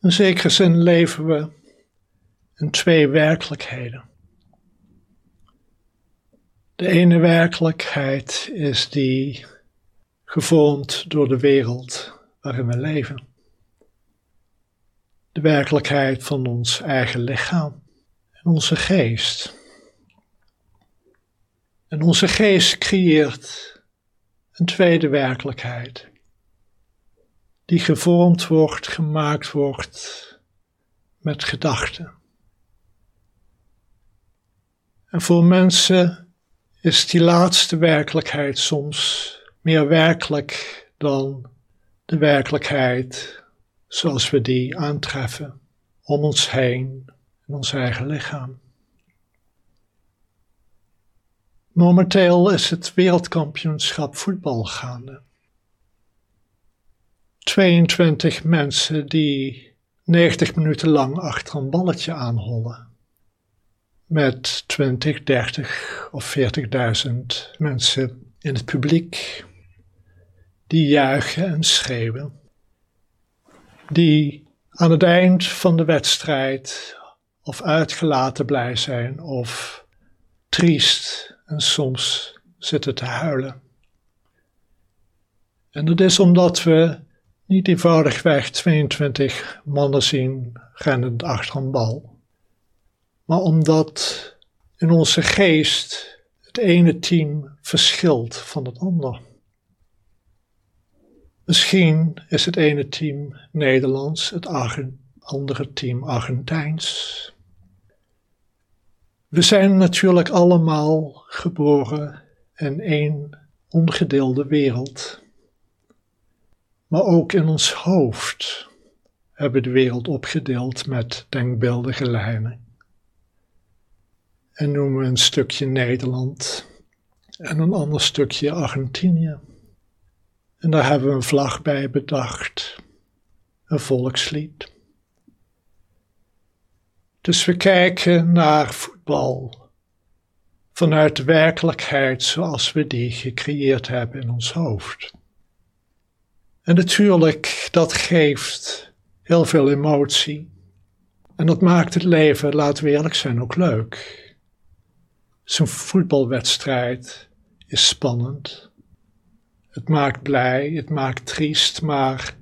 In zekere zin leven we in twee werkelijkheden. De ene werkelijkheid is die gevormd door de wereld waarin we leven. De werkelijkheid van ons eigen lichaam en onze geest. En onze geest creëert een tweede werkelijkheid, die gevormd wordt, gemaakt wordt met gedachten. En voor mensen is die laatste werkelijkheid soms meer werkelijk dan de werkelijkheid zoals we die aantreffen om ons heen in ons eigen lichaam. Momenteel is het wereldkampioenschap voetbal gaande. 22 mensen die 90 minuten lang achter een balletje aanhollen. Met 20, 30 of 40.000 mensen in het publiek die juichen en schreeuwen. Die aan het eind van de wedstrijd of uitgelaten blij zijn of triest en soms zitten te huilen. En dat is omdat we niet eenvoudigweg 22 mannen zien rennend achter een bal, maar omdat in onze geest het ene team verschilt van het andere. Misschien is het ene team Nederlands, het andere team Argentijns. We zijn natuurlijk allemaal geboren in één ongedeelde wereld. Maar ook in ons hoofd hebben we de wereld opgedeeld met denkbeeldige lijnen. En noemen we een stukje Nederland en een ander stukje Argentinië. En daar hebben we een vlag bij bedacht, een volkslied. Dus we kijken naar voetbal vanuit de werkelijkheid zoals we die gecreëerd hebben in ons hoofd. En natuurlijk, dat geeft heel veel emotie. En dat maakt het leven, laten we eerlijk zijn, ook leuk. Zo'n voetbalwedstrijd is spannend. Het maakt blij, het maakt triest, maar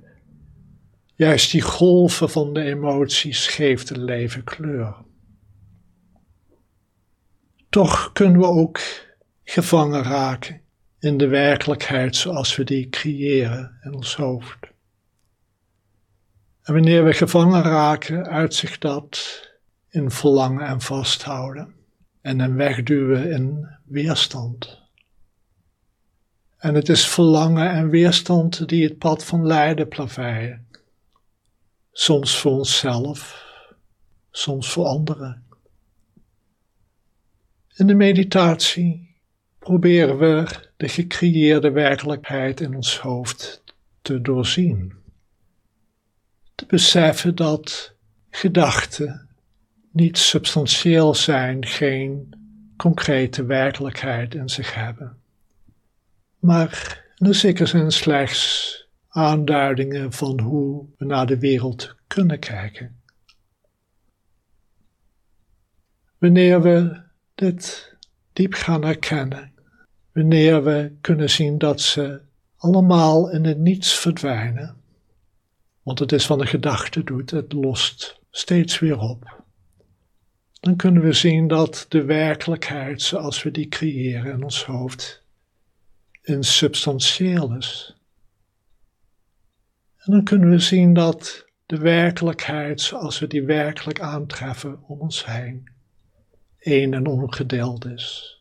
juist die golven van de emoties geeft het leven kleur. Toch kunnen we ook gevangen raken in de werkelijkheid zoals we die creëren in ons hoofd. En wanneer we gevangen raken, uitzicht dat in verlangen en vasthouden en een wegduwen in weerstand. En het is verlangen en weerstand die het pad van lijden plaveien. Soms voor onszelf, soms voor anderen. In de meditatie proberen we de gecreëerde werkelijkheid in ons hoofd te doorzien. Te beseffen dat gedachten niet substantieel zijn, geen concrete werkelijkheid in zich hebben maar in zekere zin slechts aanduidingen van hoe we naar de wereld kunnen kijken. Wanneer we dit diep gaan erkennen, wanneer we kunnen zien dat ze allemaal in het niets verdwijnen, want het is wat een gedachte doet, het lost steeds weer op. Dan kunnen we zien dat de werkelijkheid zoals we die creëren in ons hoofd insubstantieel is. En dan kunnen we zien dat de werkelijkheid zoals we die werkelijk aantreffen om ons heen, één en ongedeeld is.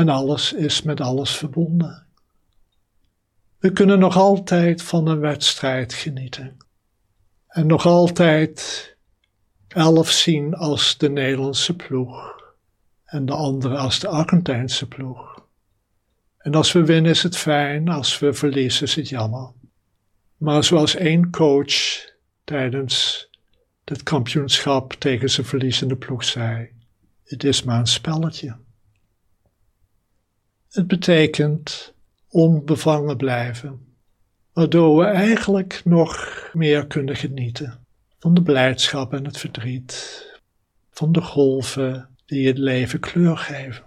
En alles is met alles verbonden. We kunnen nog altijd van een wedstrijd genieten. En nog altijd elf zien als de Nederlandse ploeg en de andere als de Argentijnse ploeg. En als we winnen is het fijn, als we verliezen is het jammer. Maar zoals één coach tijdens het kampioenschap tegen zijn verliezende ploeg zei: Het is maar een spelletje. Het betekent onbevangen blijven, waardoor we eigenlijk nog meer kunnen genieten van de blijdschap en het verdriet, van de golven die het leven kleur geven.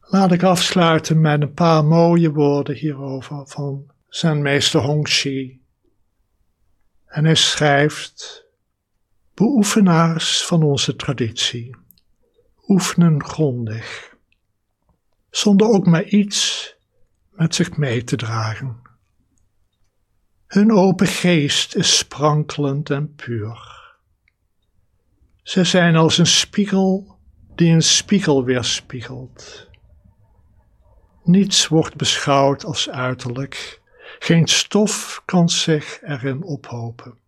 Laat ik afsluiten met een paar mooie woorden hierover van zijn meester Hongxi. En hij schrijft: Beoefenaars van onze traditie, oefenen grondig, zonder ook maar iets met zich mee te dragen. Hun open geest is sprankelend en puur. Ze zijn als een spiegel die een spiegel weerspiegelt. Niets wordt beschouwd als uiterlijk, geen stof kan zich erin ophopen.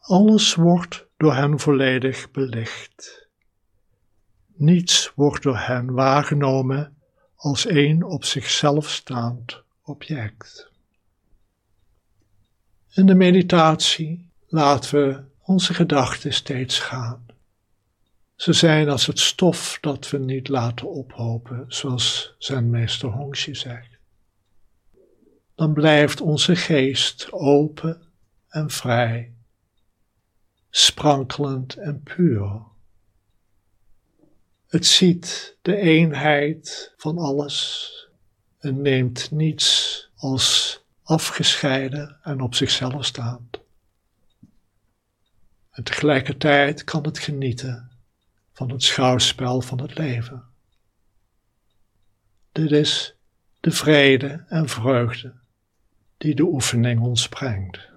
Alles wordt door hen volledig belicht. Niets wordt door hen waargenomen als een op zichzelf staand object. In de meditatie laten we onze gedachten steeds gaan. Ze zijn als het stof dat we niet laten ophopen, zoals zijn meester Hongxi zegt. Dan blijft onze geest open en vrij, sprankelend en puur. Het ziet de eenheid van alles en neemt niets als afgescheiden en op zichzelf staand. En tegelijkertijd kan het genieten van het schouwspel van het leven. Dit is de vrede en vreugde die de oefening ons brengt.